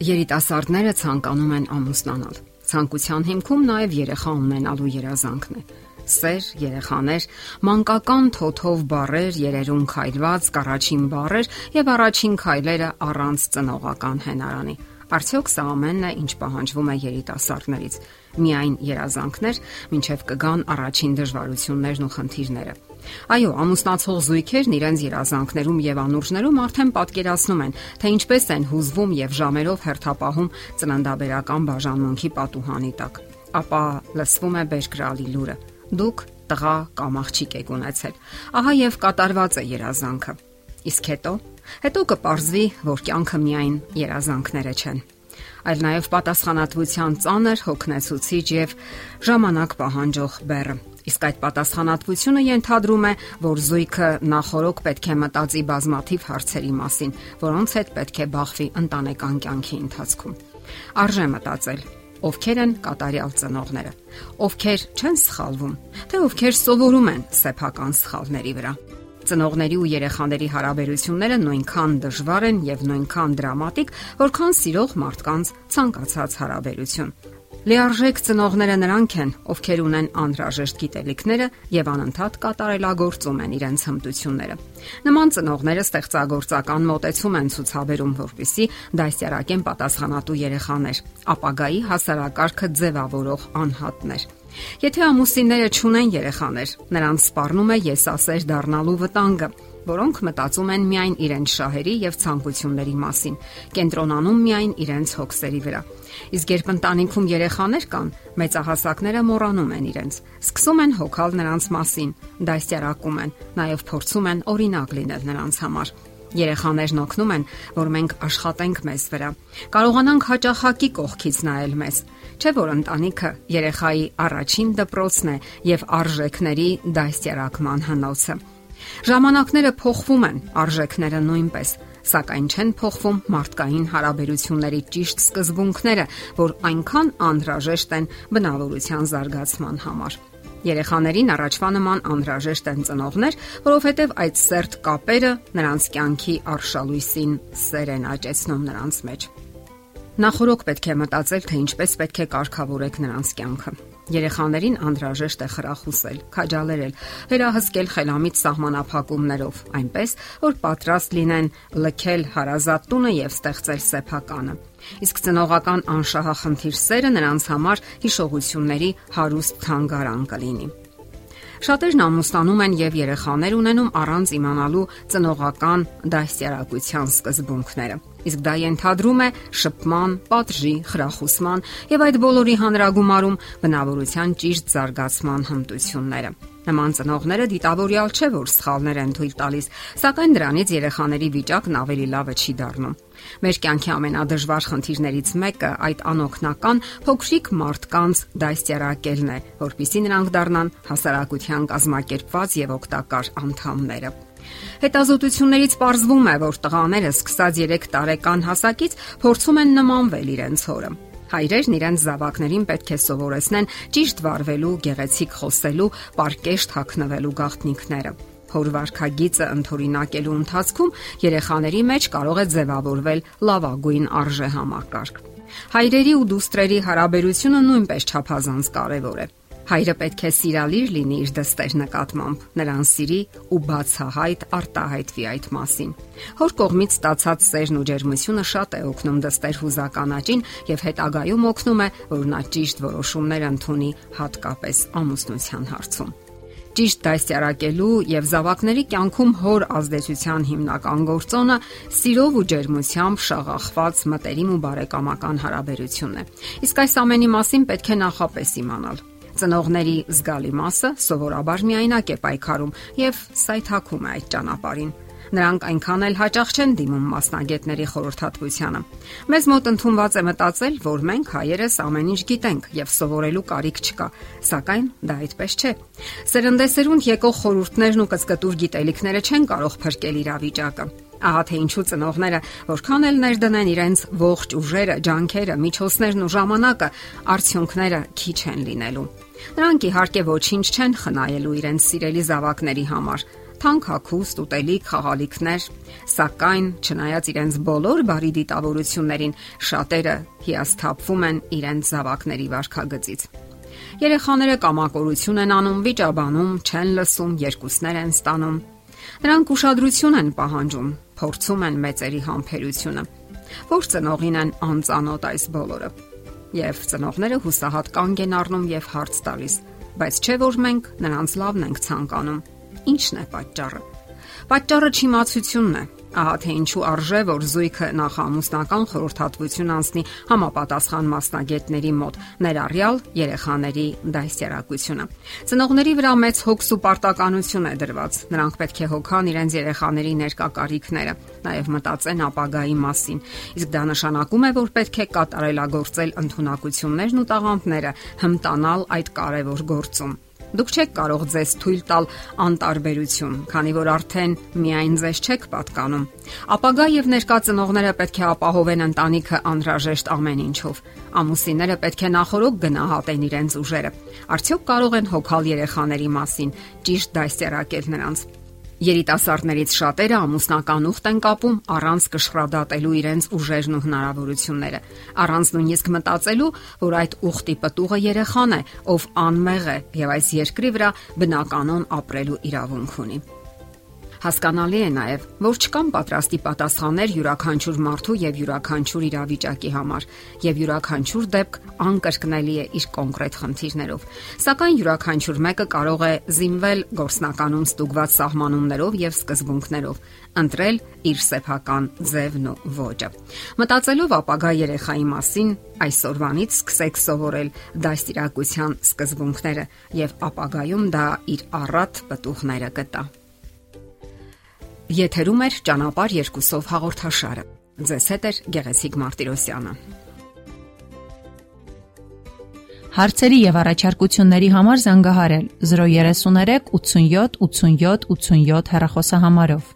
Երիտասարդները ցանկանում են ամուսնանալ։ Ցանկության հիմքում նաև երեխա ունենալու երազանքն է։ Սեր, երեխաներ, մանկական թոթով բարեր, երերուն քայլված, առաջին բարեր եւ առաջին քայլերը առանց ծնողական հենարանի։ Արդյոք սա ամենն է, ինչ պահանջվում է երիտասարդներից։ Միայն երազանքներ, ինչև կգան առաջին դժվարություններն ու խնդիրները։ Այո, ամուսնացող զույգերն իրենց երազանքներում եւ անուրջներում արդեն պատկերացնում են, թե ինչպես են հուզվում եւ ժամերով հերթապահում ծննդաբերական բաժանմունքի պատուհանի տակ։ Ապա լսվում է բերկրալի լուրը. Դուք տղա կամ աղջիկ եք ունեցել։ Ահա եւ կատարված է երազանքը։ Իսկ հետո, հետո կպարզվի, որ կյանքը միայն երազանքները չեն այլ նաև պատասխանատվության ծանր հոգնեցուցիչ եւ ժամանակ պահանջող բեռը։ Իսկ այդ պատասխանատվությունը ենթադրում է, որ զույգը նախորոք պետք է մտածի բազմաթիվ հարցերի մասին, որոնց հետ պետք է բախվի ընտանեկան կյանքի ընթացքում։ Արժե մտածել, ովքեր են կատարյալ ծնողները, ովքեր չեն սխալվում, թե ովքեր սովորում են սեփական սխալների վրա։ Ծնողների ու երեխաների հարաբերությունները նույնքան դժվար են եւ նույնքան դրամատիկ, որքան սիրող մարդկանց ցանկացած հարաբերություն։ Լիարժեք ծնողները նրանք են, ովքեր ունեն անհրաժեշտ գիտելիքները եւ անընդհատ կատարելագործում են իրենց հմտությունները։ Նման ծնողները ստեղծագործական մոտեցում են ցուցաբերում, որպիսի դասյարակեն պատասխանատու երեխաներ, ապագայի հասարակարգը ձևավորող անհատներ։ Եթե ամուսինները ճունեն երեխաներ, նրանց սպառնում է եսասեր դառնալու վտանգը, որոնք մտածում են միայն իրենց շահերի եւ ցանկությունների մասին, կենտրոնանում միայն իրենց հոգսերի վրա։ Իսկ երբ ընտանիքում երեխաներ կան, մեծահասակները մոռանում են իրենց, սկսում են հոգալ նրանց մասին, դասյարակում են, նաև փորձում են օրինակ լինել նրանց համար։ Երեխաներն օգնում են, որ մենք աշխատենք մեզ վրա։ Կարողանանք հաճախակի կողքից նայել մեզ։ Չէ՞ որ ընտանիքը երեխայի առաջին դպրոցն է եւ արժեքների դաստիարակման հնոցը։ Ժամանակները փոխվում են, արժեքները նույնպես, սակայն չեն փոխվում մարդկային հարաբերությունների ճիշտ սկզբունքները, որ այնքան անհրաժեշտ են բնավորության զարգացման համար։ Երեխաներին առաջվա նման անհրաժեշտ են ծնողներ, որովհետև այդ սերտ կապերը նրանց կյանքի արշալույսին սեր են աճեցնում նրանց մեջ։ Նախորոք պետք է մտածել, թե ինչպես պետք է կարգավորեք նրանց կյանքը։ Երեխաներին անհրաժեշտ է խրախուսել, քաջալերել, վերահսկել խելամիտ սահմանափակումներով, այնպես որ պատրաստ լինեն լքել հարազատ տունը եւ ստեղծել սեփականը։ Իսկ ծնողական անշահախնդիր սերը նրանց համար հիշողությունների հարուստ թանգարան կլինի։ Շատերն ամուսնանում են եւ երեխաներ ունենում առանց իմանալու ծնողական դաստիարակության սկզբունքները։ Իսկ դա ենթադրում է շփման, պատժի, խրախուսման եւ այդ բոլորի հանրագումարում բնավորության ճիշտ զարգացման հմտությունները։ Նման ծնողները դիտավորյալ չէ, որ սխալներ են թույլ տալիս, սակայն դրանից երեխաների վիճակն ավելի լավը չի դառնում։ Մեր կյանքի ամենադժվար խնդիրներից մեկը այդ անօքնական փոքրիկ մարդկանց դաստիարակելն է, որpիսի նրանք դառնան հասարակության կազմակերպված եւ օգտակար անդամները։ Հետազոտություններից ողջվում է, որ տղաները սկսած 3 տարեկան հասակից փորձում են նմանվել իրենց հորը։ Հայրերն իրենց զավակներին պետք է սովորեցնեն ճիշտ վարվելու, գեղեցիկ խոսելու, պարկեշտ հագնվելու գաղտնիքները։ Հորվարքագիծը ընթորինակելու ընթացքում երեխաների մեջ կարող է ձևավորվել լավագույն արժե համակարգ։ Հայրերի ու դուստրերի հարաբերությունը նույնպես չափազանց կարևոր է։ Հայրը պետք է սիրալիր լինի իր դստեր նկատմամբ, նրան սիրի ու բացահայտ արտահայտվի այդ մասին։ Հոր կողմից ստացած սերն ու ջերմությունը շատ է օգնում դստեր հուզականաճին եւ հետագայում օգնում է, որ նա ճիշտ որոշումներ ընդունի հատկապես ամուսնության հարցում ճիշտ դասյարակելու եւ զավակների կյանքում հոր ազդեցության հիմնական գործոնը սիրով ու ջերմությամբ շաղախված մտերիմ ու բարեկամական հարաբերությունն է։ Իսկ այս ամենի մասին պետք է նախապես իմանալ։ Ծնողների զգալի մասը սովորաբար միայնակ է պայքարում եւ սայթակում է այդ ճանապարհին։ Նրանք այնքան էլ հաճախ չեն դիմում մասնագետների խորհրդատվությանը։ Մեզ մոտ ընդունված է մտածել, որ մենք հայերս ամեն ինչ գիտենք եւ սովորելու կարիք չկա, սակայն դա այդպես չէ։ Սերնդեսերունդ եկող խորհուրդներն ու կծկտուր գիտելիքները չեն կարող փրկել իրավիճակը։ Ահա թե ինչու ծնողները որքան էլ ներդնեն իրենց ողջ ուժերը, ջանքերը, միջոցներն ու ժամանակը, արդյունքները քիչ են լինելու։ Նրանք իհարկե ոչինչ չեն խնայելու իրենց սիրելի զավակների համար, թանկ հագուստ, ուտելիք, խաղալիքներ, սակայն չնայած իրենց բոլոր բարի դիտավորություններին, շատերը հիասթափվում են իրենց զավակների վարքագծից։ Երեխաները կամակորություն են անում, վիճաբանում, չեն լսում, երկուսներ են ստանում։ Նրանք ուշադրություն են պահանջում, փորձում են մեծերի համբերությունը։ Որ ծնողին են անծանոթ այս բոլորը։ Եվ ծնողները հուսահատ կանգ են առնում եւ հարց տալիս. բայց չէ որ մենք նրանց լավն ենք ցանկանում։ Ինչն է պատճառը։ Պատճառը չիմացությունն է, Ահա թե ինչու արժե որ զույգը նախամուսնական խորհրդատվություն անցնի համապատասխան մասնագետների մոտ, ներառյալ երեխաների դասյարակությունը։ Ծնողների վրա մեծ հոգս ու պարտականություն է դրված։ Նրանք պետք է հոգան իրենց երեխաների ներկա կարիքները, նաև մտածեն ապագայի մասին։ Իսկ դա նշանակում է, որ պետք է կատարելագործել ընտունակություններն ու տաղանդները, հմտանալ այդ կարևոր գործում։ Դուք չեք կարող ձեզ թույլ տալ անտարբերություն, քանի որ արդեն միայն ձեզ չեք պատկանում։ Ապագա եւ ներկա ծնողները պետք է ապահովեն ընտանիքը անհրաժեշտ ամեն ինչով։ Ամուսինները պետք է նախորոք գնահատեն իրենց ուժերը։ Արդյոք կարող են հոգալ երեխաների մասին, ճիշտ դասերակել նրանց։ Երիտասարդներից շատերը ամուսնական ուխտ են կապում առանց կշռադատելու իրենց ուժերն ու հնարավորությունները, առանց նույնիսկ մտածելու, որ այդ ուխտի պտուղը երեխան է, ով անմեղ է եւ այս երկրի վրա բնականon ապրելու իրավունք ունի։ Հասկանալի է նաև, որ չկան պատրաստի պատասխաններ յուրաքանչյուր մարդու եւ յուրաքանչյուր իրավիճակի համար, եւ յուրաքանչյուր դեպք անկրկնելի է իր կոնկրետ խնդիրներով։ Սակայն յուրաքանչյուր մեկը կարող է զինվել գործնականում ստուգված սահմանումներով եւ սկզբունքներով, ընտրել իր սեփական ձևն ու ոճը։ Մտածելով ապագա երեխայի մասին, այսօրվանից սկսեք սովորել դաստիարակության սկզբունքները եւ ապագայում դա իր առատ պտուղները կտա։ Եթերում է ճանապար երկուսով հաղորդաշարը։ Ձեզ հետ է Գեղեցիկ Մարտիրոսյանը։ Հարցերի եւ առաջարկությունների համար զանգահարել 033 87 87 87 հեռախոսահամարով։